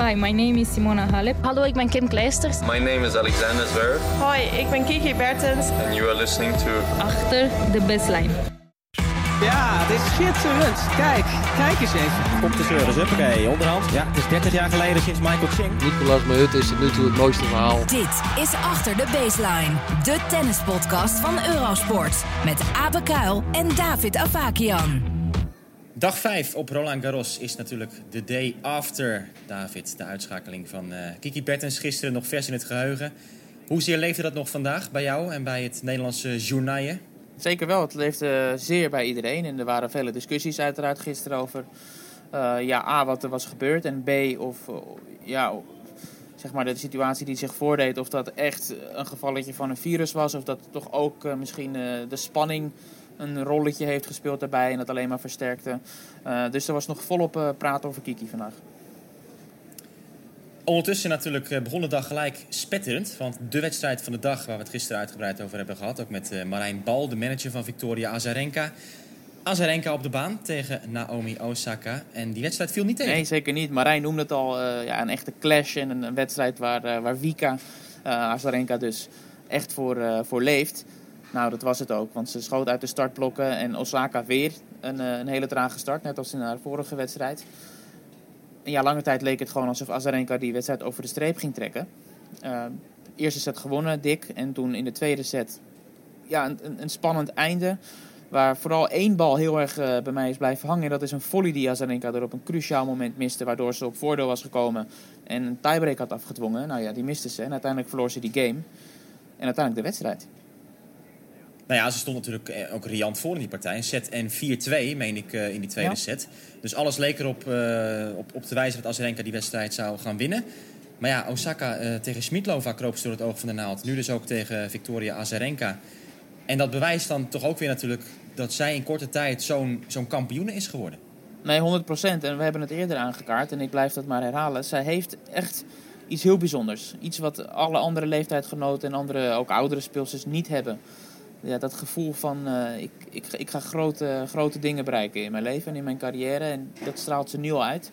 Hi, my name is Simona Halep. Hallo, ik ben Kim Kleisters. My name is Alexander Zverev. Hoi, ik ben Kiki Bertens. And you are listening to... Achter de baseline. Ja, dit is schitterend. Kijk, kijk eens even. Komt de service, huppakee, onderhand. Ja, het is 30 jaar geleden sinds Michael Ching. Nicolas Mahut is tot nu toe het mooiste verhaal. Dit is Achter de Baseline, de tennispodcast van Eurosport. Met Abe Kuil en David Avakian. Dag 5 op Roland Garros is natuurlijk de day after, David. De uitschakeling van uh, Kiki Bertens gisteren nog vers in het geheugen. Hoezeer leefde dat nog vandaag bij jou en bij het Nederlandse journaille? Zeker wel, het leefde zeer bij iedereen. En er waren vele discussies uiteraard gisteren over uh, ja, A, wat er was gebeurd. En B, of ja, zeg maar de situatie die zich voordeed, of dat echt een gevalletje van een virus was. Of dat toch ook misschien de spanning een rolletje heeft gespeeld daarbij en dat alleen maar versterkte. dus er was nog volop praat over Kiki vandaag. Ondertussen natuurlijk begon de dag gelijk spetterend. Want de wedstrijd van de dag, waar we het gisteren uitgebreid over hebben gehad... ook met Marijn Bal, de manager van Victoria Azarenka... Azarenka op de baan tegen Naomi Osaka. En die wedstrijd viel niet tegen. Nee, zeker niet. Marijn noemde het al uh, ja, een echte clash. En een, een wedstrijd waar, uh, waar Vika, uh, Azarenka dus echt voor, voor leeft. Nou, dat was het ook. Want ze schoot uit de startblokken. En Osaka weer een, een hele trage start. Net als in haar vorige wedstrijd. En ja, lange tijd leek het gewoon alsof Azarenka die wedstrijd over de streep ging trekken. eerste set gewonnen, dik. En toen in de tweede set ja, een, een spannend einde. Waar vooral één bal heel erg uh, bij mij is blijven hangen. Dat is een volley die Azarenka er op een cruciaal moment miste. Waardoor ze op voordeel was gekomen. En een tiebreak had afgedwongen. Nou ja, die miste ze. En uiteindelijk verloor ze die game. En uiteindelijk de wedstrijd. Nou ja, ze stond natuurlijk ook riant voor in die partij. Set en 4-2, meen ik, uh, in die tweede ja. set. Dus alles leek erop uh, op, op te wijzen dat Azarenka die wedstrijd zou gaan winnen. Maar ja, Osaka uh, tegen Smitlova kroop ze door het oog van de naald. Nu dus ook tegen Victoria Azarenka. En dat bewijst dan toch ook weer natuurlijk dat zij in korte tijd zo'n zo'n kampioene is geworden. Nee, 100 procent. En we hebben het eerder aangekaart. En ik blijf dat maar herhalen. Zij heeft echt iets heel bijzonders. Iets wat alle andere leeftijdgenoten en andere, ook oudere speelsters niet hebben. Ja, dat gevoel van uh, ik, ik, ik ga grote, grote dingen bereiken in mijn leven en in mijn carrière. En dat straalt ze nu uit.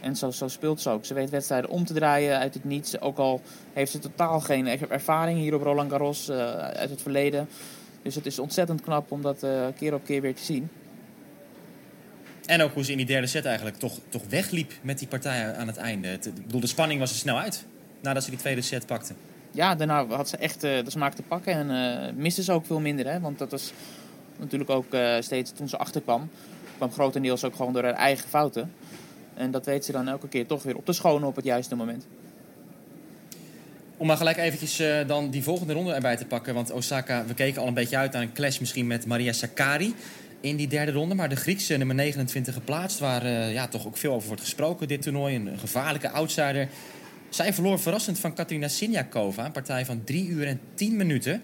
En zo, zo speelt ze ook. Ze weet wedstrijden om te draaien uit het niets. Ook al heeft ze totaal geen ervaring hier op Roland Garros uh, uit het verleden. Dus het is ontzettend knap om dat uh, keer op keer weer te zien. En ook hoe ze in die derde set eigenlijk toch, toch wegliep met die partij aan het einde. Ik bedoel, de spanning was er snel uit nadat ze die tweede set pakte. Ja, daarna had ze echt uh, de smaak te pakken en uh, miste ze ook veel minder. Hè? Want dat was natuurlijk ook uh, steeds toen ze achterkwam. kwam grotendeels ook gewoon door haar eigen fouten. En dat weet ze dan elke keer toch weer op te schonen op het juiste moment. Om maar gelijk eventjes dan die volgende ronde erbij te pakken. Want Osaka, we keken al een beetje uit naar een clash misschien met Maria Sakkari in die derde ronde. Maar de Griekse nummer 29 geplaatst, waar ja, toch ook veel over wordt gesproken dit toernooi. Een gevaarlijke outsider. Zij verloor verrassend van Katerina Siniakova. Een partij van 3 uur en 10 minuten.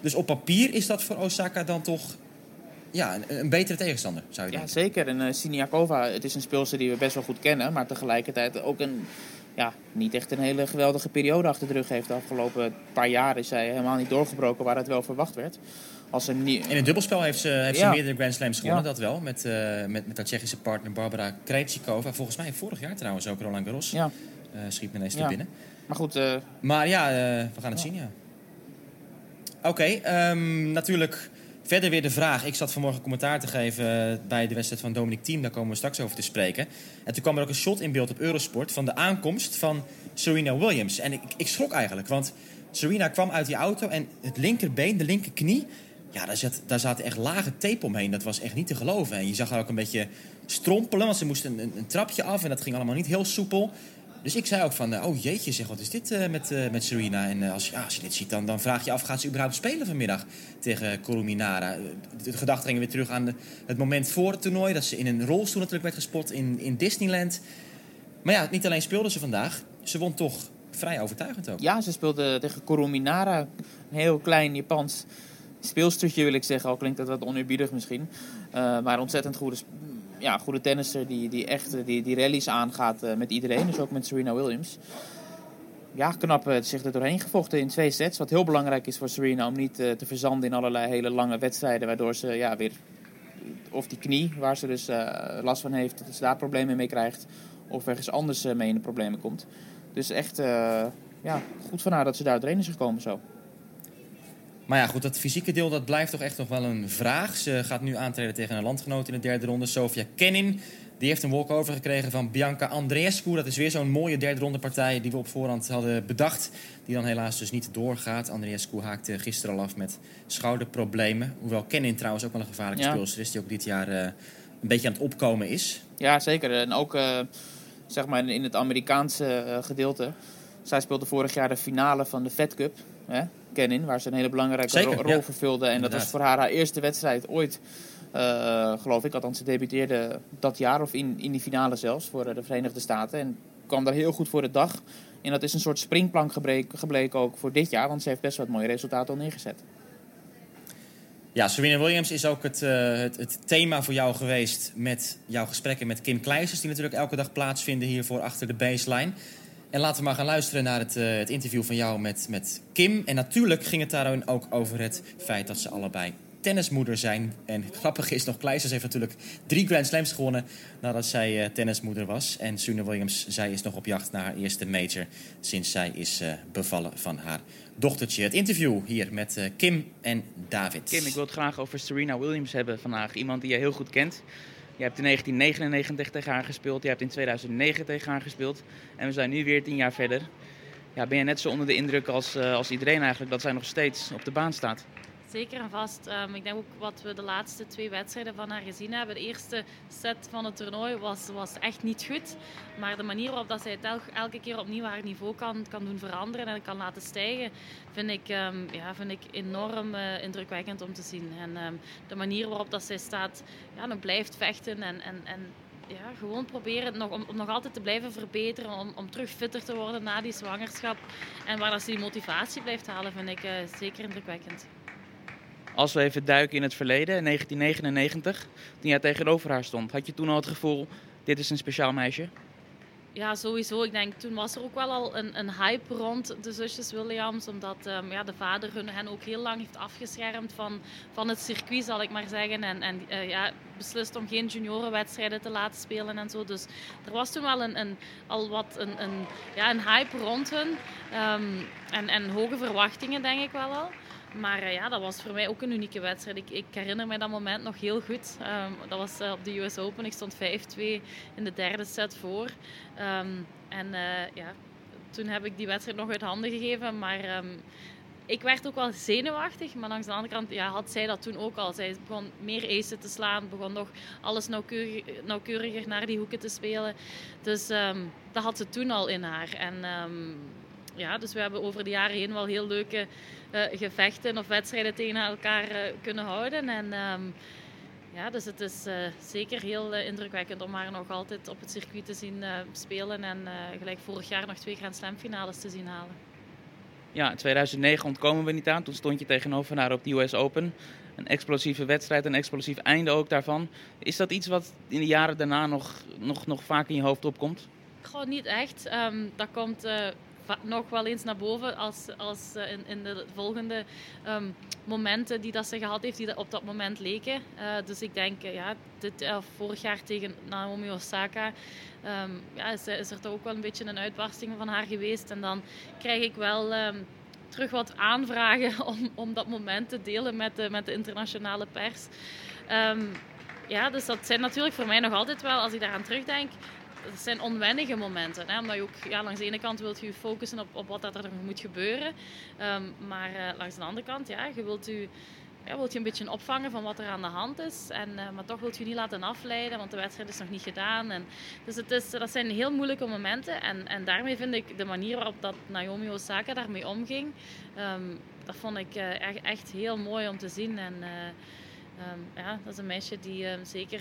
Dus op papier is dat voor Osaka dan toch ja, een, een betere tegenstander, zou je ja, denken. zeker. En uh, Siniakova, het is een speelster die we best wel goed kennen. Maar tegelijkertijd ook een ja, niet echt een hele geweldige periode achter de rug heeft. De afgelopen paar jaar is zij helemaal niet doorgebroken waar het wel verwacht werd. Als een nie... In het dubbelspel heeft ze, heeft ja. ze meerdere Grand Slams gewonnen, ja. dat wel. Met, uh, met, met haar Tsjechische partner Barbara Krejcikova. Volgens mij vorig jaar trouwens ook Roland Garros. Ja. Uh, schiet me ineens te binnen. Maar goed. Uh... Maar ja, we gaan het zien, ja. Oké, okay, um, natuurlijk Verder weer de vraag. Ik zat vanmorgen commentaar te geven bij de wedstrijd van Dominic Thiem. Daar komen we straks over te spreken. En toen kwam er ook een shot in beeld op Eurosport van de aankomst van Serena Williams. En ik, ik schrok eigenlijk, want Serena kwam uit die auto en het linkerbeen, de linkerknie... Ja, daar, zat, daar zaten echt lage tape omheen. Dat was echt niet te geloven. En je zag haar ook een beetje strompelen, want ze moest een, een, een trapje af... en dat ging allemaal niet heel soepel. Dus ik zei ook van, oh jeetje, zeg, wat is dit uh, met, uh, met Serena? En als, ja, als je dit ziet, dan, dan vraag je af, gaat ze überhaupt spelen vanmiddag tegen Colominara? De, de gedachte gingen weer terug aan het moment voor het toernooi... dat ze in een rolstoel natuurlijk werd gespot in, in Disneyland. Maar ja, niet alleen speelde ze vandaag, ze won toch vrij overtuigend ook. Ja, ze speelde tegen Colominara, een heel klein Japans speelstertje wil ik zeggen. Al klinkt dat wat oneerbiedig misschien. maar ontzettend goede ja, goede tennisser die, die echt die, die rallies aangaat uh, met iedereen. Dus ook met Serena Williams. Ja, knap uh, zich er doorheen gevochten in twee sets. Wat heel belangrijk is voor Serena om niet te verzanden in allerlei hele lange wedstrijden. Waardoor ze ja, weer, of die knie, waar ze dus last van heeft, dat ze daar problemen mee krijgt. of ergens anders mee in de problemen komt. Dus echt ja, goed van haar dat ze daar doorheen is gekomen zo. Maar ja, goed, dat fysieke deel dat blijft toch echt nog wel een vraag. Ze gaat nu aantreden tegen een landgenoot in de derde ronde, Sofia Kenin. Die heeft een walkover gekregen van Bianca Andreescu. Dat is weer zo'n mooie derde ronde partij die we op voorhand hadden bedacht. Die dan helaas dus niet doorgaat. Andreescu haakte gisteren al af met schouderproblemen. Hoewel Kenin trouwens ook wel een gevaarlijke ja. speelster is. Die ook dit jaar uh, een beetje aan het opkomen is. Ja, zeker. En ook uh, zeg maar in het Amerikaanse uh, gedeelte. Zij speelde vorig jaar de finale van de Fed Cup. Hè? Kenin, waar ze een hele belangrijke ro rol vervulde. En dat was voor haar haar eerste wedstrijd ooit. Uh, geloof ik, althans ze debuteerde dat jaar of in, in die finale zelfs voor de Verenigde Staten. En kwam daar heel goed voor de dag. En dat is een soort springplank gebleken, gebleken ook voor dit jaar, want ze heeft best wat mooie resultaten al neergezet. Ja, Serena Williams is ook het, uh, het, het, thema voor jou geweest met jouw gesprekken met Kim Kleijsers, die natuurlijk elke dag plaatsvinden hiervoor achter de baseline. En laten we maar gaan luisteren naar het, uh, het interview van jou met, met Kim. En natuurlijk ging het daarin ook over het feit dat ze allebei tennismoeder zijn. En grappig is nog, Kleisters heeft natuurlijk drie Grand Slams gewonnen nadat zij uh, tennismoeder was. En Serena Williams, zij is nog op jacht naar haar eerste major sinds zij is uh, bevallen van haar dochtertje. Het interview hier met Kim en David. Kim, ik wil het graag over Serena Williams hebben vandaag. Iemand die je heel goed kent. Je hebt in 1999 tegen haar gespeeld, je hebt in 2009 tegen haar gespeeld. En we zijn nu weer tien jaar verder. Ja, ben je net zo onder de indruk als, als iedereen eigenlijk dat zij nog steeds op de baan staat? Zeker en vast. Um, ik denk ook wat we de laatste twee wedstrijden van haar gezien hebben. De eerste set van het toernooi was, was echt niet goed. Maar de manier waarop dat zij het el elke keer opnieuw haar niveau kan, kan doen veranderen en kan laten stijgen, vind ik, um, ja, vind ik enorm uh, indrukwekkend om te zien. En um, de manier waarop dat zij staat, ja, nog blijft vechten en, en, en ja, gewoon proberen nog, om, nog altijd te blijven verbeteren, om, om terug fitter te worden na die zwangerschap. En waar dat ze die motivatie blijft halen, vind ik uh, zeker indrukwekkend. Als we even duiken in het verleden, in 1999, toen jij tegenover haar stond, had je toen al het gevoel: dit is een speciaal meisje? Ja, sowieso. Ik denk toen was er ook wel al een, een hype rond de zusjes Williams. Omdat um, ja, de vader hun, hen ook heel lang heeft afgeschermd van, van het circuit, zal ik maar zeggen. En, en uh, ja, beslist om geen juniorenwedstrijden te laten spelen en zo. Dus er was toen wel een, een al wat een, een, ja, een hype rond hun. Um, en, en hoge verwachtingen, denk ik wel al. Maar uh, ja, dat was voor mij ook een unieke wedstrijd. Ik, ik herinner me dat moment nog heel goed. Um, dat was uh, op de US Open. Ik stond 5-2 in de derde set voor. Um, en uh, ja, toen heb ik die wedstrijd nog uit handen gegeven. Maar um, ik werd ook wel zenuwachtig. Maar langs de andere kant ja, had zij dat toen ook al. Zij begon meer acen te slaan. Begon nog alles nauwkeurig, nauwkeuriger naar die hoeken te spelen. Dus dat had ze toen al in haar. En ja, dus we hebben over de jaren heen wel heel leuke uh, gevechten of wedstrijden tegen elkaar uh, kunnen houden. En um, ja, dus het is uh, zeker heel indrukwekkend om haar nog altijd op het circuit te zien spelen. En gelijk vorig jaar nog twee Grand Slam finales te zien halen. Ja, in 2009 ontkomen we niet aan. Toen stond je tegenover haar op de US Open. Een explosieve wedstrijd, een explosief einde ook daarvan. Is dat iets wat in de jaren daarna nog, nog, nog vaak in je hoofd opkomt? Gewoon niet echt. Um, dat komt nog wel eens naar boven als, als uh, in, in, de volgende um, momenten die dat ze gehad heeft, die op dat moment leken. Uh, dus ik denk, uh, ja, dit, vorig jaar tegen Naomi Osaka um, ja, is, is, er toch ook wel een beetje een uitbarsting van haar geweest. En dan krijg ik wel um, terug wat aanvragen om, om dat moment te delen met de, met de internationale pers. ja, dus dat zijn natuurlijk voor mij nog altijd wel, als ik daaraan terugdenk, het zijn onwennige momenten. Hè? Omdat je ook ja, langs de ene kant wilt je focussen op, op wat er nog moet gebeuren. Um, maar uh, langs de andere kant, ja, je wilt je, ja, wilt je een beetje opvangen van wat er aan de hand is. En, uh, maar toch wilt je niet laten afleiden, want de wedstrijd is nog niet gedaan. En, dus het is, dat zijn heel moeilijke momenten. En, en daarmee vind ik de manier waarop dat Naomi Osaka daarmee omging, um, dat vond ik uh, echt heel mooi om te zien. En um, ja, dat is een meisje die zeker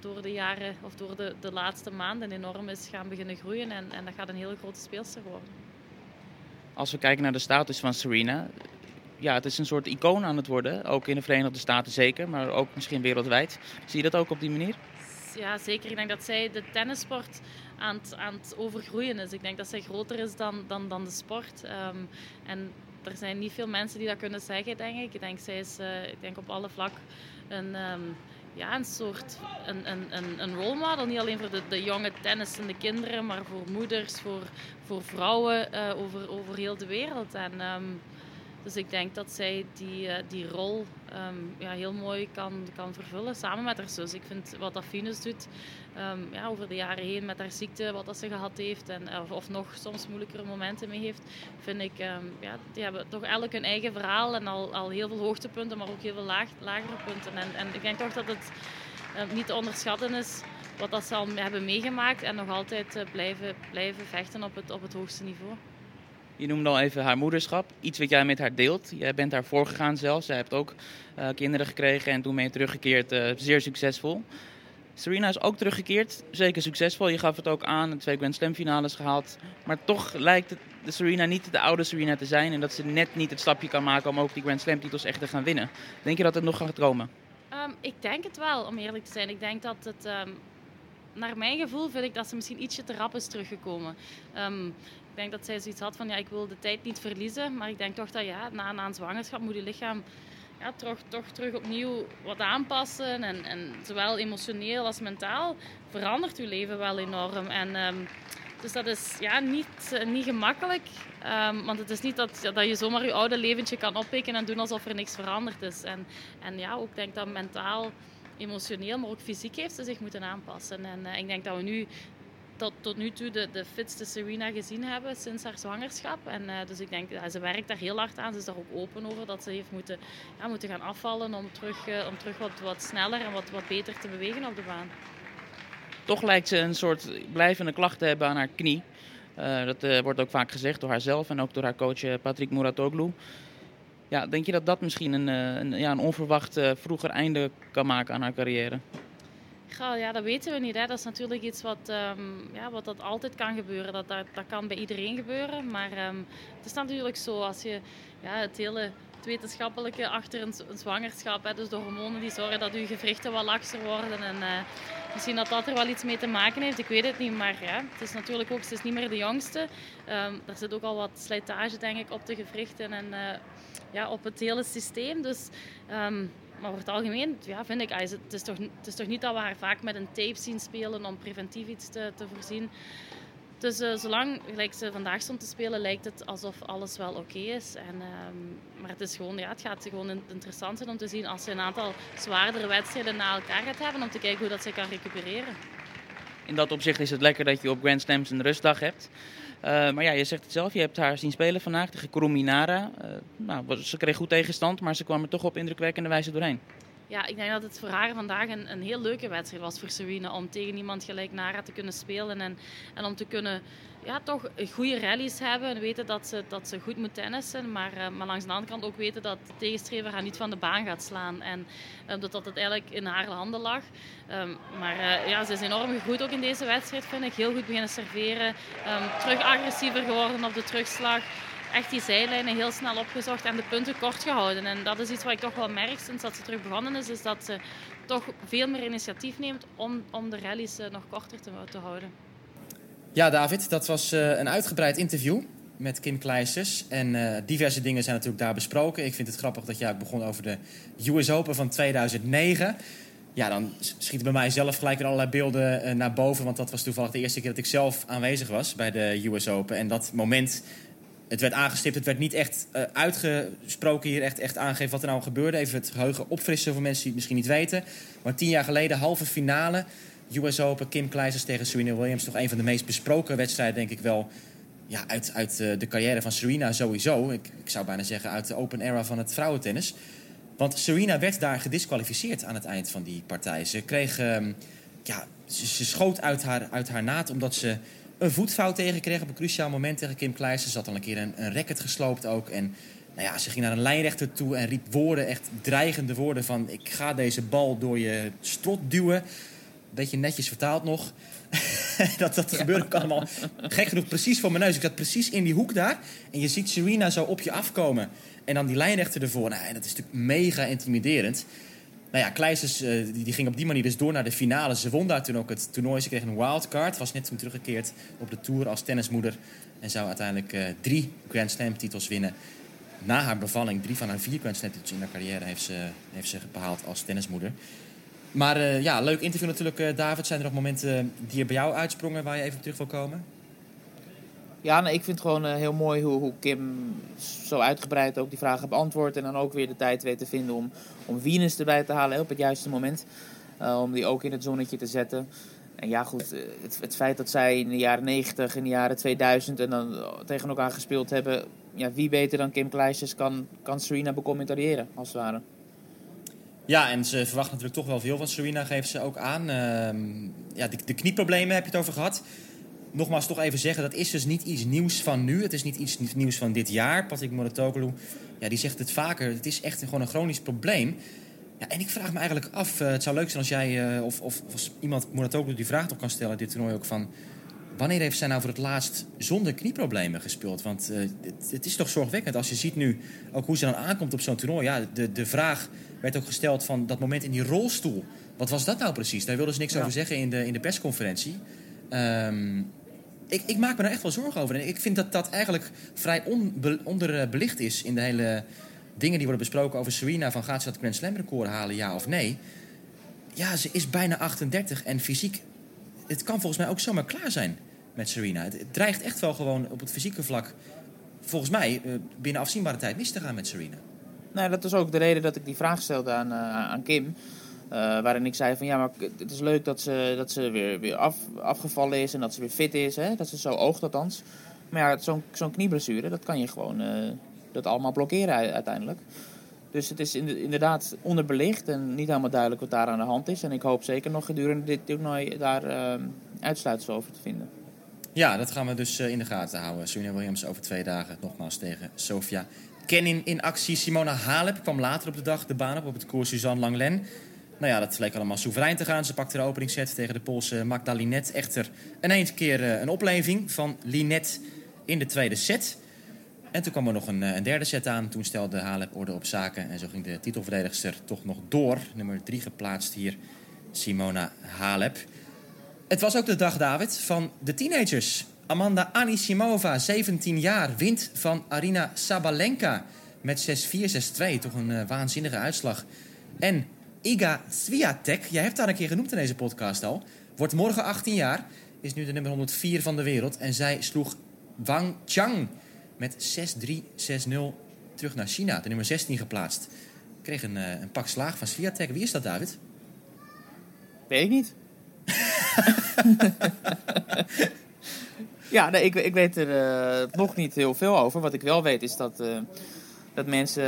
door de jaren of door de, de laatste maanden enorm is gaan beginnen groeien. En, en dat gaat een hele grote speelster worden. Als we kijken naar de status van Serena. Ja, het is een soort icoon aan het worden. Ook in de Verenigde Staten zeker, maar ook misschien wereldwijd. Zie je dat ook op die manier? Ja, zeker. Ik denk dat zij de tennissport aan het, aan het overgroeien is. Ik denk dat zij groter is dan, dan, dan de sport. Um, en er zijn niet veel mensen die dat kunnen zeggen, denk ik. Ik denk, zij is uh, ik denk op alle vlak een... Um, ja, een soort een, een, een, een role model. Niet alleen voor de, de jonge tennissende kinderen, maar voor moeders, voor, voor vrouwen uh, over, over heel de wereld. En, um, dus ik denk dat zij die, uh, die rol um, ja, heel mooi kan, kan vervullen samen met haar zus. Ik vind wat dat Venus doet um, ja, over de jaren heen met haar ziekte, wat dat ze gehad heeft en, of, of nog soms moeilijkere momenten mee heeft, vind ik, um, ja, die hebben toch elk hun eigen verhaal en al, al heel veel hoogtepunten, maar ook heel veel laag, lagere punten. En, en ik denk toch dat het niet te onderschatten is wat dat ze al hebben meegemaakt en nog altijd uh, blijven, blijven vechten op het, op het hoogste niveau. Je noemde al even haar moederschap. Iets wat jij met haar deelt. Jij bent daar voorgegaan zelfs. Zij hebt ook uh, kinderen gekregen en toen ben je teruggekeerd. Uh, zeer succesvol. Serena is ook teruggekeerd. Zeker succesvol. Je gaf het ook aan. Twee Grand Slam finales gehaald. Maar toch lijkt het de Serena niet de oude Serena te zijn. En dat ze net niet het stapje kan maken om ook die Grand Slam titels echt te gaan winnen. Denk je dat het nog gaat komen? Um, ik denk het wel, om eerlijk te zijn. Ik denk dat het... Um naar mijn gevoel vind ik dat ze misschien ietsje te rap is teruggekomen. Ik denk dat zij zoiets had van ja, ik wil de tijd niet verliezen. Maar ik denk toch dat ja, na, na een zwangerschap moet je lichaam ja, toch, toch terug opnieuw wat aanpassen. En, en zowel emotioneel als mentaal verandert je leven wel enorm. En, um, dus dat is ja, niet, niet gemakkelijk. Um, want het is niet dat, dat je zomaar je oude leventje kan oppikken en doen alsof er niks veranderd is. En, en ja, ook denk dat mentaal, emotioneel, maar ook fysiek heeft ze zich moeten aanpassen. En uh, ik denk dat we nu tot, tot nu toe de, de fitste Serena gezien hebben sinds haar zwangerschap. En uh, dus ik denk, ja, ze werkt daar heel hard aan. Ze is daar ook open over dat ze heeft moeten, ja, moeten gaan afvallen om terug, uh, om terug wat, wat sneller en wat, wat beter te bewegen op de baan. Toch lijkt ze een soort blijvende klacht te hebben aan haar knie. Uh, dat wordt ook vaak gezegd door haarzelf en ook door haar coach Patrick Muratoglu. Ja, denk je dat dat misschien een, een, ja, een onverwacht vroeger einde kan maken aan haar carrière? Ja, dat weten we niet. Hè. Dat is natuurlijk iets wat, um, ja, wat dat altijd kan gebeuren. Dat, dat, dat kan bij iedereen gebeuren. Maar um, het is natuurlijk zo als je ja, het hele wetenschappelijke achter een, zwangerschap, hè, dus de hormonen die zorgen dat je gewrichten wat lakser worden. En uh, misschien dat dat er wel iets mee te maken heeft, ik weet het niet. Maar ja, het is natuurlijk ook, ze is niet meer de jongste. Um, er zit ook al wat slijtage, denk ik, op de gewrichten en uh, ja, op het hele systeem. Dus maar over het algemeen ja, vind ik, het is, toch, het is toch niet dat we haar vaak met een tape zien spelen om preventief iets te, te voorzien. Dus uh, zolang gelijk ze vandaag stond te spelen, lijkt het alsof alles wel oké is. En, um, maar het, is gewoon, ja, het gaat gewoon interessant zijn om te zien als ze een aantal zwaardere wedstrijden na elkaar gaat hebben, om te kijken hoe dat ze kan recupereren. In dat opzicht is het lekker dat je op Grand Slams een rustdag hebt. Uh, maar ja, je zegt het zelf, je hebt haar zien spelen vandaag tegen Kuruminara. Uh, nou, ze kreeg goed tegenstand, maar ze kwam er toch op indrukwekkende wijze doorheen. Ja, ik denk dat het voor haar vandaag een, een heel leuke wedstrijd was voor Serena. Om tegen iemand gelijk Nara te kunnen spelen. En, en om te kunnen ja, toch goede rallies hebben. En weten dat ze, dat ze goed moet tennissen. Maar, uh, maar langs de andere kant ook weten dat de tegenstrever haar niet van de baan gaat slaan. En uh, dat het eigenlijk in haar handen lag. Um, maar uh, ja, ze is enorm goed ook in deze wedstrijd, vind ik. Heel goed beginnen serveren. Um, terug agressiever geworden op de terugslag echt die zijlijnen heel snel opgezocht en de punten kort gehouden. En dat is iets wat ik toch wel merk sinds dat ze terug begonnen is, is dat ze toch veel meer initiatief neemt om, om de rallies nog korter te, houden. Ja, David, dat was uh, een uitgebreid interview met Kim Kleisters. En uh, diverse dingen zijn natuurlijk daar besproken. Ik vind het grappig dat jij begon over de US Open van 2009. Ja, dan schieten bij mij zelf gelijk weer allerlei beelden naar boven. Want dat was toevallig de eerste keer dat ik zelf aanwezig was bij de US Open. En dat moment het werd aangestipt, het werd niet echt uh, uitgesproken hier, echt, echt aangegeven wat er nou gebeurde. Even het geheugen opfrissen voor mensen die het misschien niet weten. Maar tien jaar geleden, halve finale, US Open, Kim Kleisters tegen Serena Williams. Toch een van de meest besproken wedstrijden, denk ik wel, ja, uit, uit uh, de carrière van Serena sowieso. Ik, ik zou bijna zeggen uit de open era van het vrouwentennis. Want Serena werd daar gedisqualificeerd aan het eind van die partij. Ze kreeg, uh, ja, ze, ze, schoot uit haar, uit haar naad omdat ze een voetfout tegenkreeg op een cruciaal moment tegen Kim Kleijs. Ze had al een keer een, een racket gesloopt ook. En nou ja, ze ging naar een lijnrechter toe en riep woorden, echt dreigende woorden van... ik ga deze bal door je strot duwen. Beetje netjes vertaald nog. dat dat ja. gebeurde ook allemaal gek genoeg precies voor mijn neus. Ik zat precies in die hoek daar. En je ziet Serena zo op je afkomen. En dan die lijnrechter ervoor. Nou, dat is natuurlijk mega intimiderend. Nou ja, Kleisters uh, die, die, ging op die manier dus door naar de finale. Ze won daar toen ook het toernooi. Ze kreeg een wildcard. Was net toen teruggekeerd op de Tour als tennismoeder. En zou uiteindelijk uh, drie Grand Slam titels winnen. Na haar bevalling, drie van haar vier Grand Slam titels in haar carrière heeft ze, heeft ze behaald als tennismoeder. Maar eh, ja, leuk interview natuurlijk, eh, David. Zijn er nog momenten die er bij jou uitsprongen waar je even op terug wil komen? Ja, ik vind het gewoon eh, heel mooi hoe, hoe Kim zo uitgebreid ook die vragen beantwoordt. En dan ook weer de tijd weet te vinden om, om Venus erbij te halen op het juiste moment. Eh, om die ook in het zonnetje te zetten. En ja, goed, eh, het, het feit dat zij in de jaren 90, in de jaren 2000 en dan tegen elkaar gespeeld hebben. Ja, wie beter dan Kim Kleisjes kan, kan Serena becommentariëren, als het ware. Ja, en ze verwacht natuurlijk toch wel veel van Serena, geeft ze ook aan. Ehm, ja, de knieproblemen heb je het over gehad. Nogmaals, toch even zeggen, dat is dus niet iets nieuws van nu. Het is niet iets nieuws van dit jaar. Patrick Mouratoglou, ja, die zegt het vaker. Het is echt gewoon een chronisch probleem. Ja, en ik vraag me eigenlijk af, eh, het zou leuk zijn als jij eh, of, of, als iemand Mouratoglou die vraag nog kan stellen, dit toernooi ook van... Wanneer heeft zij nou voor het laatst zonder knieproblemen gespeeld? Want eh, het, het is toch zorgwekkend als je ziet nu ook hoe ze dan aankomt op zo'n toernooi. Ja, de, de vraag werd ook gesteld van dat moment in die rolstoel. Wat was dat nou precies? Daar wilden ze niks Ja. over zeggen in de, in de persconferentie. Ehm, ik, ik maak me daar echt wel zorgen over. En ik vind dat dat eigenlijk vrij onbe- onderbelicht is in de hele dingen die worden besproken over Serena. Van gaat ze dat Grand Slam record halen, ja of nee? Ja, ze is bijna 38 en fysiek... Het kan volgens mij ook zomaar klaar zijn met Serena. Het, het dreigt echt wel gewoon op het fysieke vlak... volgens mij eh, binnen afzienbare tijd mis te gaan met Serena. Nou, dat is ook de reden dat ik die vraag stelde aan, eh, aan Kim. Eh, waarin ik zei van ja, maar het is leuk dat ze, dat ze weer, weer af, afgevallen is en dat ze weer fit is. Hè? Dat ze zo oogt althans. Maar ja, zo'n zo'n knieblessure, dat kan je gewoon eh, dat allemaal blokkeren uiteindelijk. Dus het is inde- inderdaad onderbelicht en niet helemaal duidelijk wat daar aan de hand is. En ik hoop zeker nog gedurende dit toernooi daar eh, uitsluitsel over te vinden. Ja, dat gaan we dus eh, in de gaten houden. Serena Williams over twee dagen nogmaals tegen Sofia Kenin in actie. Simona Halep kwam later op de dag de baan op op het koers Suzanne Langlen. Nou ja, dat leek allemaal soeverein te gaan. Ze pakte de openingsset tegen de Poolse Magda Linet. Echter ineens keer eh, een opleving van Linet in de tweede set. En toen kwam er nog een, eh, een derde set aan. Toen stelde Halep orde op zaken. En zo ging de titelverdedigster toch nog door. Nummer drie geplaatst hier, Simona Halep. Het was ook de dag, David, van de teenagers. Amanda Anisimova, 17 jaar, wint van Arina Sabalenka met 6-4, 6-2. Toch een eh, waanzinnige uitslag. En Iga Swiatek, jij hebt haar een keer genoemd in deze podcast al, wordt morgen 18 jaar, is nu de nummer 104 van de wereld. En zij sloeg Wang Chang met 6-3, 6-0 terug naar China, de nummer 16 geplaatst. Kreeg een, eh, een pak slaag van Swiatek. Wie is dat, David? Weet ik niet. ja, nee, ik, ik weet er eh, nog niet heel veel over. Wat ik wel weet is dat, eh, dat mensen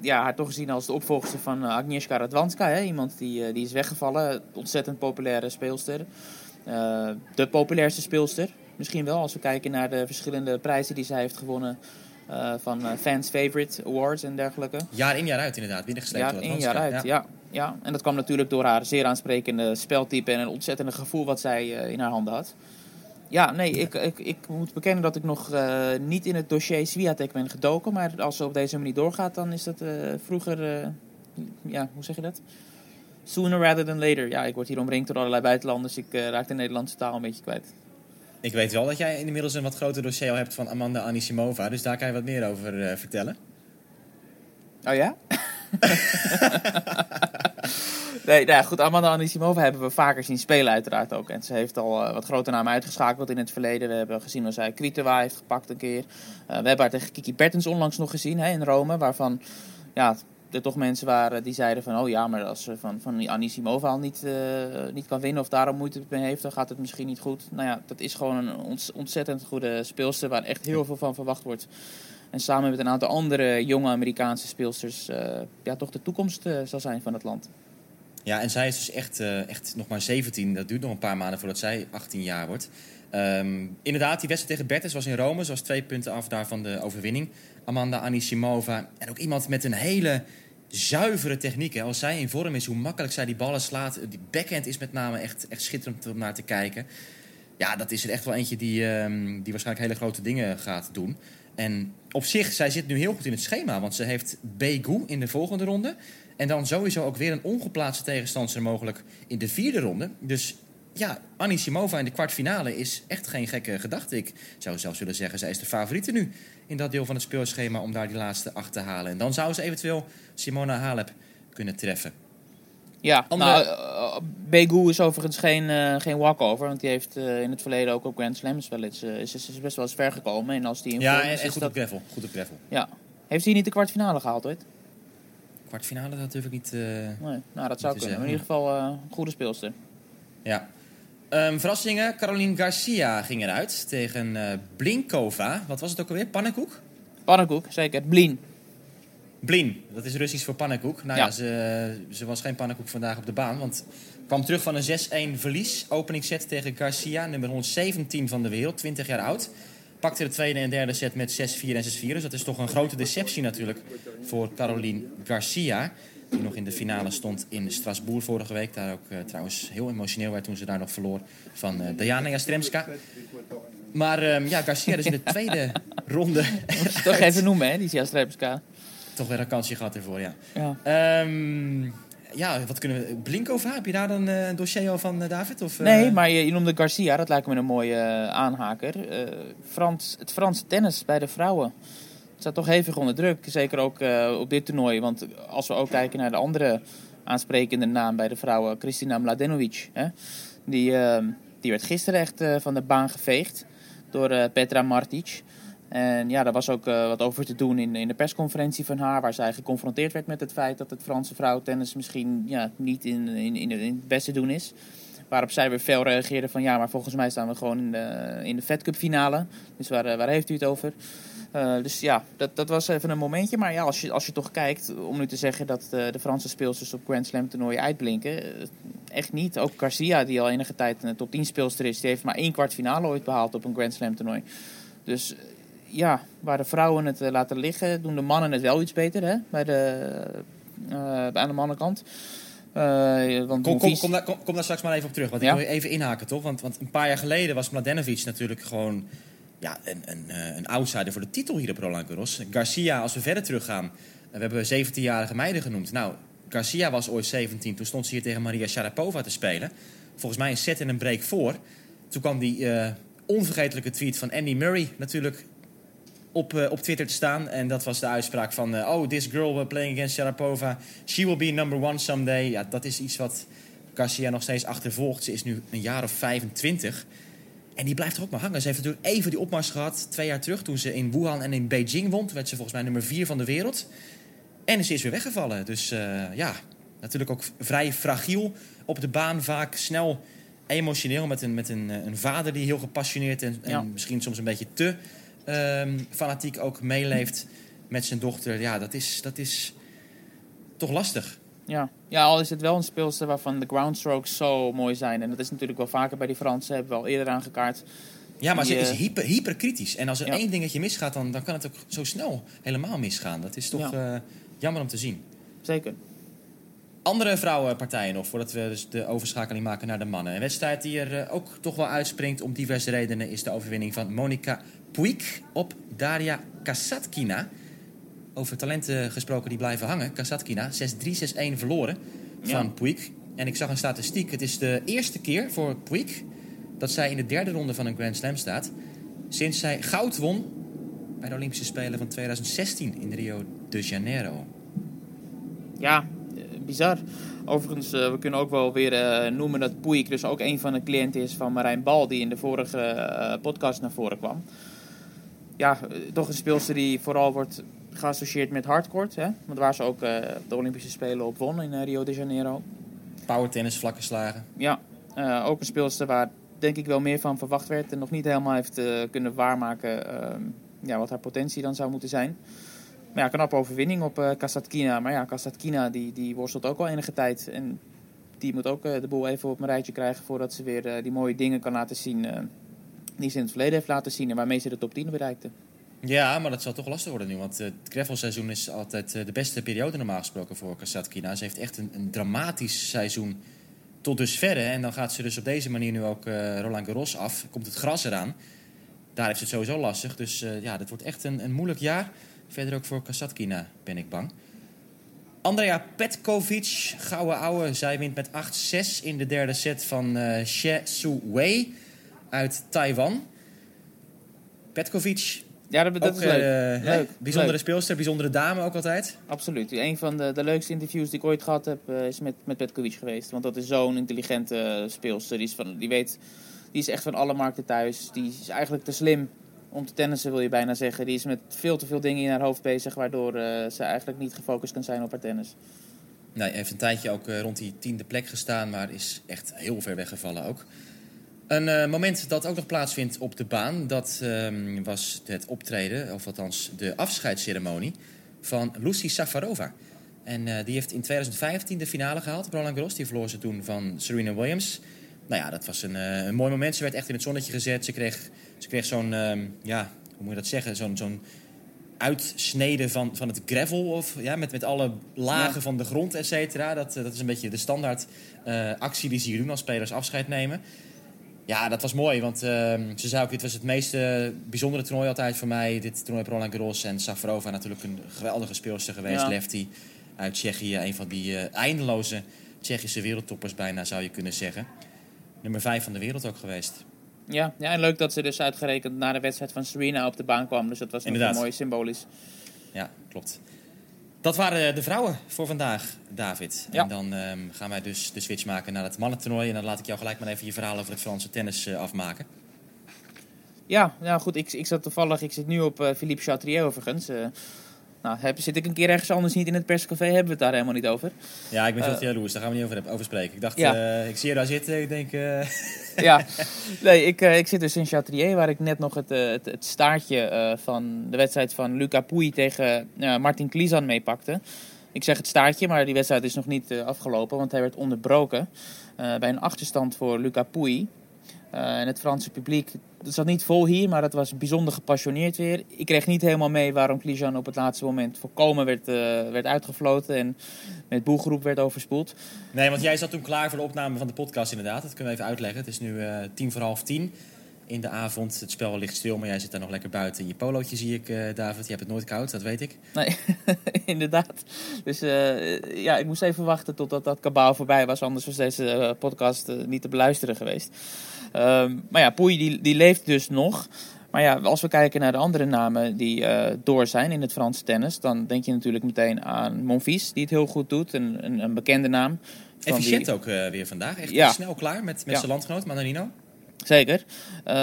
ja, haar toch gezien als de opvolgster van eh, Agnieszka Radwanska. Hè? Iemand die, eh, die is weggevallen. Ontzettend populaire speelster. Eh, de populairste speelster. Misschien wel als we kijken naar de verschillende prijzen die zij heeft gewonnen. van Fans Favorite Awards en dergelijke. Jaar in jaar uit inderdaad, binnengesleept Jaar door in, jaar uit, ja. ja. En dat kwam natuurlijk door haar zeer aansprekende speltype en een ontzettende gevoel wat zij in haar handen had. Ja, nee, ik, ik, ik moet bekennen dat ik nog eh, niet in het dossier Swiatek ben gedoken. Maar als ze op deze manier doorgaat, dan is dat eh, vroeger, eh, ja, hoe zeg je dat? Sooner rather than later. Ja, ik word hier omringd door allerlei buitenlanders. Ik raak de Nederlandse taal een beetje kwijt. Ik weet wel dat jij inmiddels een wat groter dossier al hebt van Amanda Anisimova. Dus daar kan je wat meer over vertellen. Oh ja? nee, nou ja, goed. Amanda Anisimova hebben we vaker zien spelen uiteraard ook. En ze heeft al eh, wat grote namen uitgeschakeld in het verleden. We hebben gezien hoe zij Kvitova heeft gepakt een keer. Eh, we hebben haar tegen Kiki Bertens onlangs nog gezien hè, in Rome. Waarvan ja, er toch mensen waren die zeiden van... oh ja, maar als ze van, van Anisimova al niet, eh, niet kan winnen... of daarom moeite mee heeft, dan gaat het misschien niet goed. Nou ja, dat is gewoon een ont- ontzettend goede speelster... waar echt heel veel van verwacht wordt. En samen met een aantal andere jonge Amerikaanse speelsters... ja, toch de toekomst zal zijn van het land. Ja, en zij is dus echt, eh, echt nog maar 17. Dat duurt nog een paar maanden voordat zij 18 jaar wordt. Ehm, inderdaad, die wedstrijd tegen Bertens was in Rome. Ze was twee punten af daar van de overwinning. Amanda Anisimova. En ook iemand met een hele zuivere techniek. Als zij in vorm is, hoe makkelijk zij die ballen slaat. Die backhand is met name echt, echt schitterend om naar te kijken. Ja, dat is er echt wel eentje die, ehm, die waarschijnlijk hele grote dingen gaat doen. En op zich, zij zit nu heel goed in het schema. Want ze heeft Begu in de volgende ronde. En dan sowieso ook weer een ongeplaatste tegenstander mogelijk in de vierde ronde. Dus ja, Anisimova in de kwartfinale is echt geen gekke gedachte. Ik zou zelfs willen zeggen, zij is de favoriete nu in dat deel van het speelschema om daar die laatste acht te halen. En dan zou ze eventueel Simona Halep kunnen treffen. Ja, Andere- nou, eh, Begu is overigens geen, eh, geen walkover. Want die heeft eh, in het verleden ook op Grand Slams wel eens, is, is best wel eens ver gekomen. En als die in Ja, vorm en, is, en is goed dat- op gravel. Goed op gravel. ja. Heeft hij niet de kwartfinale gehaald ooit? Kwartfinale, dat durf ik niet... eh, Nee, nou dat zou kunnen. In ieder geval eh, een goede speelster. Ja. Ehm, verrassingen. Caroline Garcia ging eruit tegen eh, Blinkova. Wat was het ook alweer? Pannenkoek? Pannenkoek, zeker. Blien. Blin, dat is Russisch voor pannenkoek. Nou ja, Ja. ze, ze was geen pannenkoek vandaag op de baan. Want kwam terug van een 6-1 verlies. Openingsset tegen Garcia, nummer 117 van de wereld, 20 jaar oud. Pakte de tweede en derde set met 6-4 en 6-4. Dus dat is toch een grote deceptie natuurlijk voor Caroline Garcia. Die nog in de finale stond in Strasbourg vorige week. Daar ook eh, trouwens heel emotioneel werd toen ze daar nog verloor van eh Diana Jastremska. Maar ehm, ja, Garcia dus in de tweede ronde Toch even noemen, hè, die Sjastrebska. toch weer een kansje gehad ervoor, ja. Ja. Ehm, ja, wat kunnen we... Blinkova, heb je daar dan eh, een dossier van, eh, David? Of, eh, Nee, maar je, je noemde Garcia, dat lijkt me een mooie aanhaker. Frans, het Franse tennis bij de vrouwen staat toch hevig onder druk. Zeker ook op dit toernooi. Want als we ook kijken naar de andere aansprekende naam bij de vrouwen, Kristina Mladenovic. Hè, die, die werd gisteren echt van de baan geveegd door Petra Martic. En ja, daar was ook eh, wat over te doen in, in de persconferentie van haar, waar zij geconfronteerd werd met het feit dat het Franse vrouwentennis misschien ja, niet in, in, in, het beste doen is. Waarop zij weer fel reageerde van ja, maar volgens mij staan we gewoon in de, in de Fed Cup finale. Dus waar, eh, waar heeft u het over? Eh, dus ja, dat, dat was even een momentje. Maar ja, als je, als je toch kijkt, om nu te zeggen dat de Franse speelsters op Grand Slam toernooien uitblinken. echt niet. Ook Garcia, die al enige tijd een top 10 speelster is, die heeft maar één kwartfinale ooit behaald op een Grand Slam toernooi. Dus ja, waar de vrouwen het eh, laten liggen, doen de mannen het wel iets beter hè? Bij de, eh, aan de mannenkant. Eh, want Kom, kom, kom, daar, kom, kom daar straks maar even op terug. Want Ja? ik wil even inhaken, toch? Want, want een paar jaar geleden was Mladenovic natuurlijk gewoon ja, een, een, een outsider voor de titel hier op Roland Garros. Garcia, als we verder teruggaan, we hebben 17-jarige meiden genoemd. Nou, Garcia was ooit 17, toen stond ze hier tegen Maria Sharapova te spelen. Volgens mij een set en een break voor. Toen kwam die onvergetelijke tweet van Andy Murray natuurlijk op, eh, op Twitter te staan. En dat was de uitspraak van... eh, oh, this girl we're playing against Sharapova. She will be number one someday. Ja, dat is iets wat Garcia nog steeds achtervolgt. Ze is nu een jaar of 25. En die blijft er ook maar hangen. Ze heeft natuurlijk even die opmars gehad twee jaar terug... toen ze in Wuhan en in Beijing won. Toen werd ze volgens mij nummer vier van de wereld. En ze is weer weggevallen. Dus eh, ja, natuurlijk ook vrij fragiel op de baan. Vaak snel emotioneel met een, met een, een vader die heel gepassioneerd... en, en misschien soms een beetje te ehm, fanatiek ook meeleeft met zijn dochter. Ja, dat is, dat is toch lastig. Ja. ja, al is het wel een speelster waarvan de groundstrokes zo mooi zijn. En dat is natuurlijk wel vaker bij die Fransen, hebben we al eerder aangekaart. Ja, maar Die, ze is eh, hyper, hyperkritisch. En als er Ja. één dingetje misgaat, dan, dan kan het ook zo snel helemaal misgaan. Dat is toch eh, jammer om te zien. Zeker. Andere vrouwenpartijen nog, voordat we dus de overschakeling maken naar de mannen. Een wedstrijd die er eh, ook toch wel uitspringt om diverse redenen... is de overwinning van Monica Puig op Daria Kasatkina. Over talenten gesproken die blijven hangen. Kasatkina, 6-3, 6-1 verloren Ja. van Puig. En ik zag een statistiek. Het is de eerste keer voor Puig dat zij in de derde ronde van een Grand Slam staat... sinds zij goud won bij de Olympische Spelen van 2016 in Rio de Janeiro. Ja, eh, bizar. Overigens, eh, we kunnen ook wel weer eh, noemen dat Puig dus ook een van de cliënten is van Marijn Bal, die in de vorige podcast naar voren kwam. Ja, eh, toch een speelster die vooral wordt geassocieerd met hardcourt, hè? Want waar ze ook eh, de Olympische Spelen op won in eh, Rio de Janeiro. Power tennis, vlakke slagen. Ja, ook een speelster waar denk ik wel meer van verwacht werd en nog niet helemaal heeft kunnen waarmaken ehm, ja, wat haar potentie dan zou moeten zijn. Maar ja, knappe overwinning op eh Kasatkina. Maar ja, Kasatkina die, die worstelt ook al enige tijd. En die moet ook de boel even op een rijtje krijgen voordat ze weer die mooie dingen kan laten zien die ze in het verleden heeft laten zien en waarmee ze de top 10 bereikte. Ja, maar dat zal toch lastig worden nu. Want het gravelseizoen is altijd eh, de beste periode normaal gesproken voor Kasatkina. Ze heeft echt een, een dramatisch seizoen tot dusverre. En dan gaat ze dus op deze manier nu ook eh, Roland Garros af. Komt het gras eraan. Daar heeft ze het sowieso lastig. Dus eh, ja, dat wordt echt een, een moeilijk jaar. Verder ook voor Kasatkina ben ik bang. Andrea Petkovic, gouden ouwe. Zij wint met 8-6 in de derde set van She Su Wei uit Taiwan. Petkovic Ja, dat, dat ook, is leuk. eh, hè? Leuk, Bijzondere leuk. speelster, bijzondere dame ook altijd. Absoluut. Een van de, de leukste interviews die ik ooit gehad heb, eh, is met, met Petkovic geweest. Want dat is zo'n intelligente eh, speelster. Die is, van, die, weet, die is echt van alle markten thuis. Die is eigenlijk te slim om te tennissen, wil je bijna zeggen. Die is met veel te veel dingen in haar hoofd bezig, waardoor ze eigenlijk niet gefocust kan zijn op haar tennis. Nee, heeft een tijdje ook rond die tiende plek gestaan, maar is echt heel ver weggevallen ook. Een eh, moment dat ook nog plaatsvindt op de baan, dat ehm, was het optreden, of althans de afscheidsceremonie van Lucy Safarova. En eh, die heeft in 2015 de finale gehaald op Roland Garros. Die verloor ze toen van Serena Williams. Nou ja, dat was een, eh, een mooi moment. Ze werd echt in het zonnetje gezet. Ze kreeg, ze kreeg zo'n, ehm, ja, hoe moet je dat zeggen? Zo'n, zo'n uitsnede van, van het gravel. Of, ja, met, met alle lagen Ja. van de grond, et cetera. Dat, dat is een beetje de standaard actie die ze hier doen als spelers afscheid nemen. Ja, dat was mooi, want ehm, ze zei ook, dit was het meest eh, bijzondere toernooi altijd voor mij. Dit toernooi op Roland Garros en Safarova natuurlijk een geweldige speelster geweest. Ja. Lefty uit Tsjechië, een van die eh, eindeloze Tsjechische wereldtoppers bijna zou je kunnen zeggen. Nummer 5 van de wereld ook geweest. Ja, ja, en leuk dat ze dus uitgerekend na de wedstrijd van Serena op de baan kwam. Dus dat was nog mooi symbolisch. Ja, klopt. Dat waren de vrouwen voor vandaag, David. Ja. En dan ehm, gaan wij dus de switch maken naar het mannentoernooi. En dan laat ik jou gelijk maar even je verhaal over het Franse tennis eh, afmaken. Ja, nou goed, ik, ik zat toevallig, ik zit nu op eh, Philippe Chatrier overigens. Eh, nou, heb, zit ik een keer ergens anders niet in het perscafé, hebben we het daar helemaal niet over. Ja, ik ben veel Eh, te jaloers. Daar gaan we niet over, over spreken. Ik dacht, Ja. eh, ik zie je daar zitten. Ik denk, eh, ja, nee, ik, ik zit dus in Chatrier, waar ik net nog het, het, het staartje van de wedstrijd van Luca Pouille tegen Martin Klizan meepakte. Ik zeg het staartje, maar die wedstrijd is nog niet afgelopen, want hij werd onderbroken bij een achterstand voor Luca Pouille. Eh, en het Franse publiek, het zat niet vol hier, maar het was bijzonder gepassioneerd weer. Ik kreeg niet helemaal mee waarom Klijan op het laatste moment volkomen werd, eh, werd uitgefloten en met boelgroep werd overspoeld. Nee, want jij zat toen klaar voor de opname van de podcast inderdaad. Dat kunnen we even uitleggen. Het is nu eh, tien voor half tien in de avond. Het spel ligt stil, maar jij zit daar nog lekker buiten in je polootje, zie ik, eh, David. Je hebt het nooit koud, dat weet ik. Nee, inderdaad. Dus eh, ja, ik moest even wachten totdat dat kabaal voorbij was. Anders was deze eh, podcast niet te beluisteren geweest. Ehm, maar ja, Poei die, die leeft dus nog. Maar ja, als we kijken naar de andere namen die door zijn in het Franse tennis... dan denk je natuurlijk meteen aan Monfils, die het heel goed doet. Een, een, een bekende naam. Efficiënt die- ook weer vandaag. Echt Ja. snel klaar met, met Ja. zijn landgenoot Manarino. Zeker. Eh,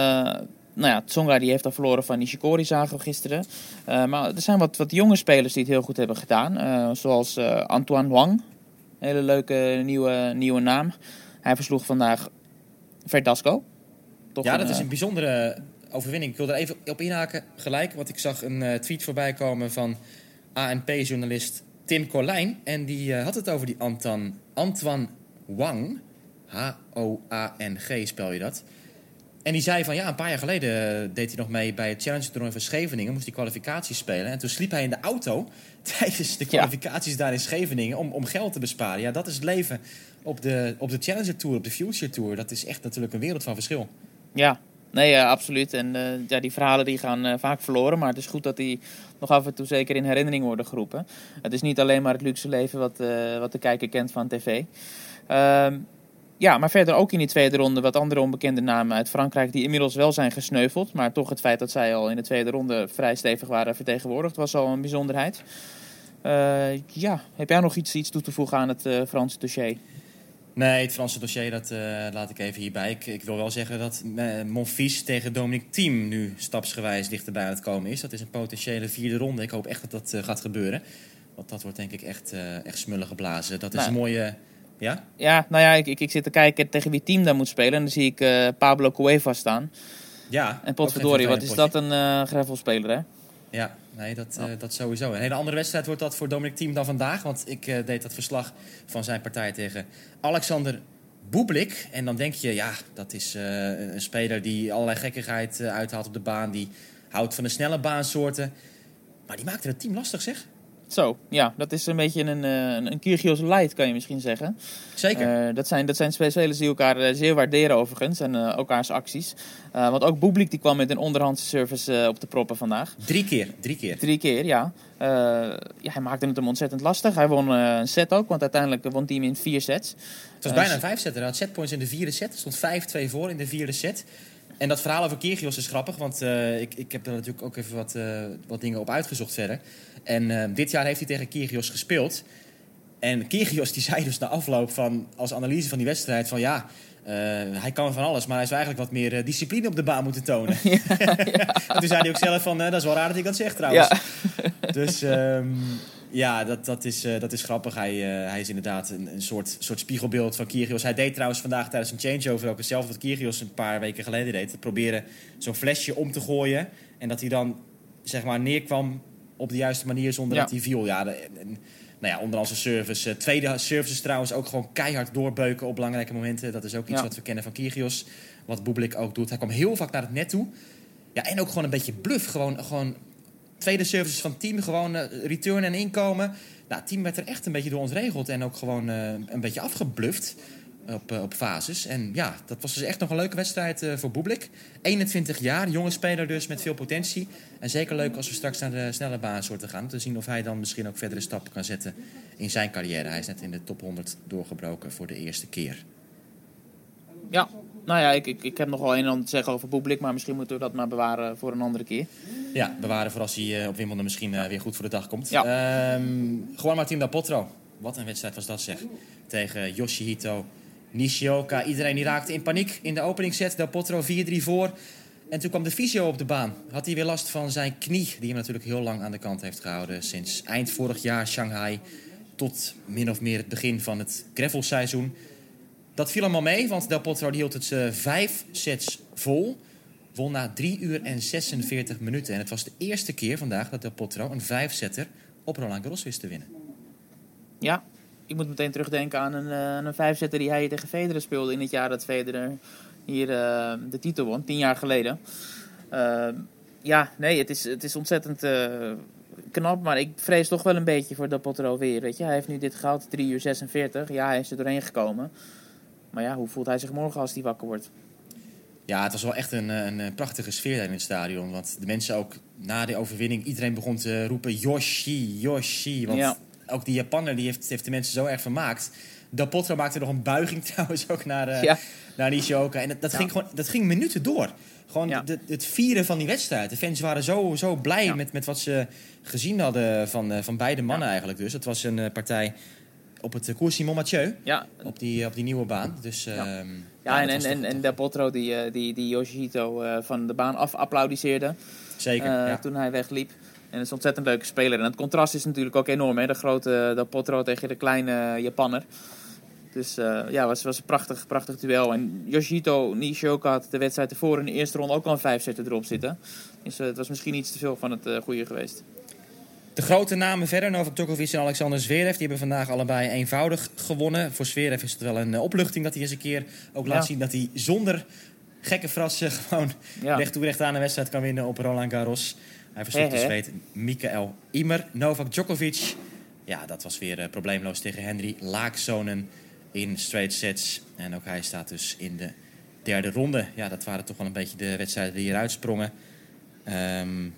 nou ja, Tsonga die heeft al verloren van Nishikori, zagen we gisteren. Eh, maar er zijn wat, wat jonge spelers die het heel goed hebben gedaan. eh, zoals Antoine Wang. Hele leuke nieuwe, nieuwe naam. Hij versloeg vandaag Verdasco. Toch Ja, dat is een bijzondere overwinning. Ik wil er even op inhaken gelijk, want ik zag een tweet voorbij komen van ANP-journalist Tim Colijn. En die had het over die Anton, Antoine Wang. H-O-A-N-G spel je dat. En die zei van ja, een paar jaar geleden eh, deed hij nog mee bij het Challenge Toernooi van Scheveningen. Moest hij kwalificaties spelen. En toen sliep hij in de auto tijdens de Ja. kwalificaties daar in Scheveningen om, om geld te besparen. Ja, dat is het leven op de, op de Challenger Tour, op de Future Tour. Dat is echt natuurlijk een wereld van verschil. Ja, nee, ja, absoluut. En eh, ja, die verhalen die gaan eh, vaak verloren. Maar het is goed dat die nog af en toe zeker in herinnering worden geroepen. Het is niet alleen maar het luxe leven wat, eh, wat de kijker kent van tv. Ehm, ja, maar verder ook in die tweede ronde wat andere onbekende namen uit Frankrijk... die inmiddels wel zijn gesneuveld. Maar toch het feit dat zij al in de tweede ronde vrij stevig waren vertegenwoordigd... was al een bijzonderheid. Eh, ja, heb jij nog iets, iets toe te voegen aan het eh, Franse dossier? Nee, het Franse dossier, dat eh, laat ik even hierbij. Ik, ik wil wel zeggen dat Monfils tegen Dominic Thiem nu stapsgewijs dichterbij aan het komen is. Dat is een potentiële vierde ronde. Ik hoop echt dat dat gaat gebeuren. Want dat wordt denk ik echt, echt smullen geblazen. Dat is Nou. een mooie... Ja? Ja, nou ja, ik, ik, ik zit te kijken tegen wie team daar moet spelen. En dan zie ik eh, Pablo Cuevas staan. Ja. En potverdorie, wat is dat een eh gravelspeler, hè? Ja, nee, dat, eh, dat sowieso. Een hele andere wedstrijd wordt dat voor Dominic Thiem dan vandaag. Want ik deed dat verslag van zijn partij tegen Alexander Bublik. En dan denk je, ja, dat is een speler die allerlei gekkigheid uithaalt op de baan. Die houdt van de snelle baansoorten. Maar die maakte het team lastig, zeg. Zo, ja, dat is een beetje een, eh, een, een Kyrgios light, kan je misschien zeggen. Zeker. Eh, dat, zijn, dat zijn twee spelers die elkaar eh, zeer waarderen overigens. En elkaars acties. Want ook Bublik die kwam met een onderhandse service op de proppen vandaag. Drie keer, drie keer. Drie keer, ja. Ja. Hij maakte het hem ontzettend lastig. Hij won een set ook, want uiteindelijk won het team in vier sets. Het was bijna een vijfzetter. Hij had setpoints in de vierde set. Er stond 5-2 voor in de vierde set. En dat verhaal over Kyrgios is grappig, want eh, ik, ik heb er natuurlijk ook even wat, eh, wat dingen op uitgezocht verder. En eh, dit jaar heeft hij tegen Kyrgios gespeeld. En Kyrgios die zei dus na afloop van, als analyse van die wedstrijd van ja, hij kan van alles, maar hij zou eigenlijk wat meer discipline op de baan moeten tonen. en toen zei hij ook zelf van, dat is wel raar dat ik dat zeg trouwens. Dus ehm, ja, dat, dat, is, eh, dat is grappig. Hij, eh, hij is inderdaad een, een soort, soort spiegelbeeld van Kyrgios. Hij deed trouwens vandaag tijdens een changeover ook hetzelfde wat Kyrgios een paar weken geleden deed. Te proberen zo'n flesje om te gooien. En dat hij dan zeg maar neerkwam op de juiste manier zonder Ja. dat hij viel. Ja, de, en- nou ja, onder service. Eh, tweede services trouwens ook gewoon keihard doorbeuken op belangrijke momenten. Dat is ook iets Ja. wat we kennen van Kyrgios. Wat Bublik ook doet. Hij kwam heel vaak naar het net toe. Ja, en ook gewoon een beetje bluff. Gewoon, gewoon tweede services van team. Gewoon eh, return en inkomen. Nou, het team werd er echt een beetje door ontregeld. En ook gewoon eh, een beetje afgebluft op, eh, op fases. En ja, dat was dus echt nog een leuke wedstrijd voor Bublik. 21 jaar, jonge speler dus met veel potentie. En zeker leuk als we straks naar de snelle baan soorten gaan. Om te zien of hij dan misschien ook verdere stappen kan zetten in zijn carrière. Hij is net in de top 100 doorgebroken voor de eerste keer. Ja, nou ja, ik, ik, ik heb nog wel een en ander te zeggen over Bublik, maar misschien moeten we dat maar bewaren voor een andere keer. Ja, bewaren voor als hij eh, op Wimbledon misschien eh, weer goed voor de dag komt. Ja. Ehm, Juan Martín Del Potro. Wat een wedstrijd was dat zeg. Tegen Yoshihito Nishioka. Iedereen die raakte in paniek in de openingsset. Del Potro 4-3 voor. En toen kwam de fysio op de baan. Had hij weer last van zijn knie. Die hem natuurlijk heel lang aan de kant heeft gehouden. Sinds eind vorig jaar Shanghai. Tot min of meer het begin van het gravelseizoen. Dat viel allemaal mee, want Del Potro die hield het eh, vijf sets vol. Won na 3 uur en 46 minuten. En het was de eerste keer vandaag dat Del Potro een vijfzetter op Roland Garros wist te winnen. Ja, ik moet meteen terugdenken aan een, eh, een vijfzetter die hij tegen Federer speelde in het jaar dat Federer hier eh, de titel won, tien jaar geleden. Ja, nee, het is, het is ontzettend knap, maar ik vrees toch wel een beetje voor Del Potro weer. Weet je? Hij heeft nu dit gehaald, 3 uur 46. Ja, hij is er doorheen gekomen. Maar ja, hoe voelt hij zich morgen als hij wakker wordt? Ja, het was wel echt een, eh, een, eh, prachtige sfeer daar in het stadion. Want de mensen ook na de overwinning, iedereen begon te roepen Yoshi, Yoshi. Want Ja. ook die Japanner die heeft, heeft de mensen zo erg vermaakt. Del Potro maakte nog een buiging trouwens ook naar, eh Ja. naar Nishioka. En dat, dat, Ja. ging gewoon, dat ging minuten door. Gewoon Ja. de- het vieren van die wedstrijd. De fans waren zo, zo blij met, met wat ze gezien hadden van, van beide mannen eigenlijk. Dus het was een partij op het uh, Cours Simon Mathieu. Ja, Op die, op die nieuwe baan. Dus, Ja. ehm, ja, en, dat en, en, Del Potro die, eh, die, die Yoshihito eh, van de baan af applaudisseerde. Zeker, eh, ja. toen hij wegliep. En het is een ontzettend leuke speler. En het contrast is natuurlijk ook enorm. Hè? De grote Del Potro tegen de kleine Japanner. Dus eh, ja, het was, was een prachtig, prachtig duel. En Yoshihito Nishioka had de wedstrijd ervoor in de eerste ronde ook al een vijf zetten erop zitten. Dus eh, het was misschien iets te veel van het eh goede geweest. De grote namen verder, Novak Djokovic en Alexander Zverev, die hebben vandaag allebei eenvoudig gewonnen. Voor Zverev is het wel een eh, opluchting dat hij eens een keer ook laat Ja. zien dat hij zonder gekke frassen gewoon Ja. recht toe recht aan een wedstrijd kan winnen op Roland Garros. Hij versloeg de hè? zweet Mikael Imer. Novak Djokovic, ja, dat was weer eh, probleemloos tegen Henry Laaksonen in straight sets. En ook hij staat dus in de derde ronde. Ja, dat waren toch wel een beetje de wedstrijden die eruit sprongen. Ehm,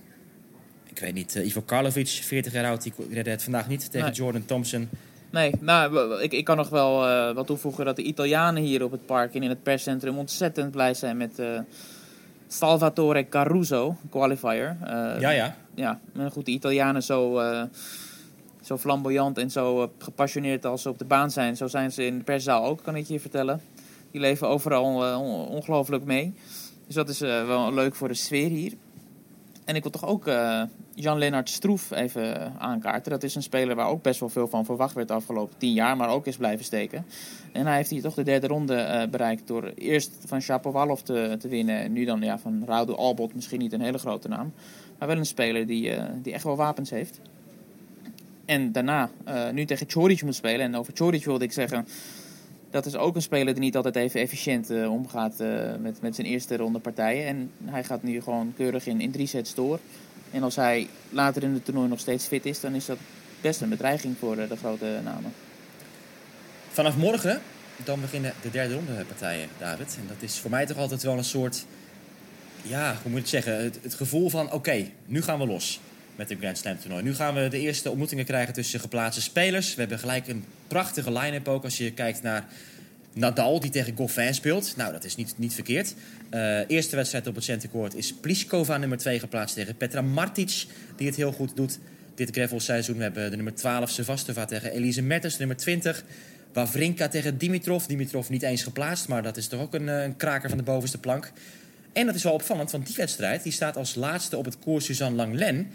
ik weet niet, eh, Ivo Karlovic, 40 jaar oud, die redde het vandaag niet tegen Nee. Jordan Thompson. Nee, nou, ik, ik kan nog wel eh, wat toevoegen dat de Italianen hier op het park en in het perscentrum ontzettend blij zijn met eh, Salvatore Caruso, qualifier. Ja, ja. ja, maar goed, de Italianen zo, zo flamboyant en zo gepassioneerd als ze op de baan zijn, zo zijn ze in de perszaal ook, kan ik je vertellen. Die leven overal on- ongelooflijk mee. Dus dat is wel leuk voor de sfeer hier. En ik wil toch ook Jan-Lennart Stroef even aankaarten. Dat is een speler waar ook best wel veel van verwacht werd de afgelopen tien jaar, maar ook is blijven steken. En hij heeft hier toch de derde ronde eh, bereikt door eerst van Shapovalov te, te winnen. En nu dan ja, van Raudo Albot, misschien niet een hele grote naam. Maar wel een speler die, eh, die echt wel wapens heeft. En daarna eh, nu tegen Choric moet spelen. En over Choric wilde ik zeggen... Dat is ook een speler die niet altijd even efficiënt eh, omgaat eh, met, met zijn eerste ronde partijen. En hij gaat nu gewoon keurig in, in drie sets door. En als hij later in het toernooi nog steeds fit is... dan is dat best een bedreiging voor eh, de grote namen. Vanaf morgen dan beginnen de derde ronde partijen, David. En dat is voor mij toch altijd wel een soort... Ja, hoe moet ik het zeggen? Het, het gevoel van, oké, nu gaan we los met een Grand Slam toernooi. Nu gaan we de eerste ontmoetingen krijgen tussen geplaatste spelers. We hebben gelijk een prachtige line-up ook als je kijkt naar Nadal, die tegen Goffin speelt. Nou, dat is niet, niet verkeerd. Uh, eerste wedstrijd op het centercourt is Pliskova nummer 2 geplaatst tegen Petra Martic, die het heel goed doet dit gravelseizoen. We hebben de nummer 12 Sevastova tegen Elise Mertens, nummer 20 Wawrinka tegen Dimitrov. Dimitrov niet eens geplaatst, maar dat is toch ook een, een kraker van de bovenste plank. En dat is wel opvallend, want die wedstrijd die staat als laatste op het koers Suzanne Langlen.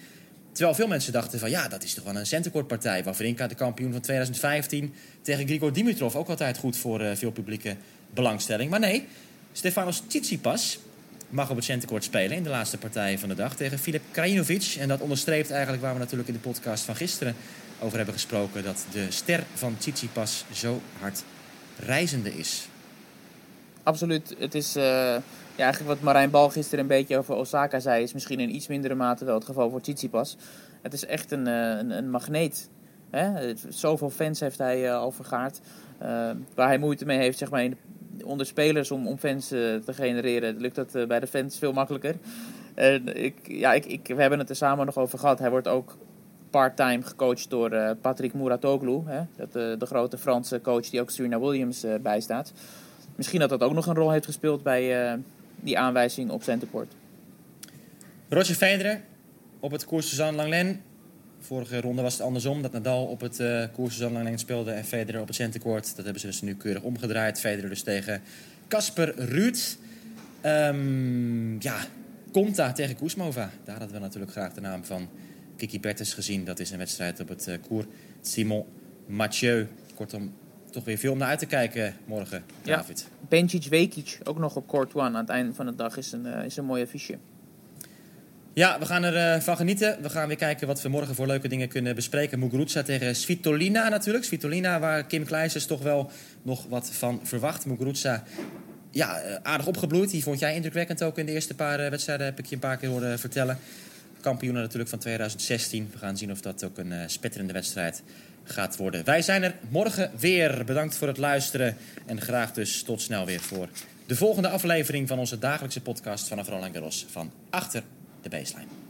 Terwijl veel mensen dachten van ja, dat is toch wel een centercourtpartij. Wawrinka, de kampioen van 2015, tegen Grigor Dimitrov. Ook altijd goed voor uh, veel publieke belangstelling. Maar nee, Stefanos Tsitsipas mag op het centercourt spelen in de laatste partij van de dag tegen Filip Krajinovic. En dat onderstreept eigenlijk waar we natuurlijk in de podcast van gisteren over hebben gesproken. Dat de ster van Tsitsipas zo hard reizende is. Absoluut. Het is... Uh ja, eigenlijk wat Marijn Bal gisteren een beetje over Osaka zei, is misschien in iets mindere mate wel het geval voor Tsitsipas. Het is echt een, eh, een, een magneet. Hè? Zoveel fans heeft hij uh, al vergaard. Uh, waar hij moeite mee heeft, zeg maar, onder spelers om, om fans te genereren, lukt dat bij de fans veel makkelijker. ik, ja, ik, ik, we hebben het er samen nog over gehad. Hij wordt ook part-time gecoacht door Patrick Muratoglu, hè? Dat, de grote Franse coach die ook Serena Williams bijstaat. Misschien dat dat ook nog een rol heeft gespeeld bij die aanwijzing op Centerport. Roger Federer op het koers Suzanne Langlen. Vorige ronde was het andersom, dat Nadal op het uh, koers Suzanne Langlen speelde en Federer op het centercourt. Dat hebben ze dus nu keurig omgedraaid. Federer dus tegen Casper Ruud. Um, ja, Conta tegen Koesmova. Daar hadden we natuurlijk graag de naam van Kiki Bertens gezien. Dat is een wedstrijd op het uh, koers Simon Mathieu. Kortom, toch weer veel om naar uit te kijken morgen, David. Ja, Benčić Vekic, ook nog op court one aan het einde van de dag, is een, uh, is een mooi affiche. Ja, we gaan ervan uh, van genieten. We gaan weer kijken wat we morgen voor leuke dingen kunnen bespreken. Muguruza tegen Svitolina natuurlijk. Svitolina, waar Kim Kleijsers toch wel nog wat van verwacht. Muguruza, ja, eh, aardig opgebloeid. Die vond jij indrukwekkend ook in de eerste paar uh, wedstrijden, heb ik je een paar keer horen vertellen. Kampioen natuurlijk van 2016. We gaan zien of dat ook een spetterende wedstrijd gaat worden. Wij zijn er morgen weer. Bedankt voor het luisteren. En graag dus tot snel weer voor de volgende aflevering van onze dagelijkse podcast vanaf Roland Garros van Achter de Baseline.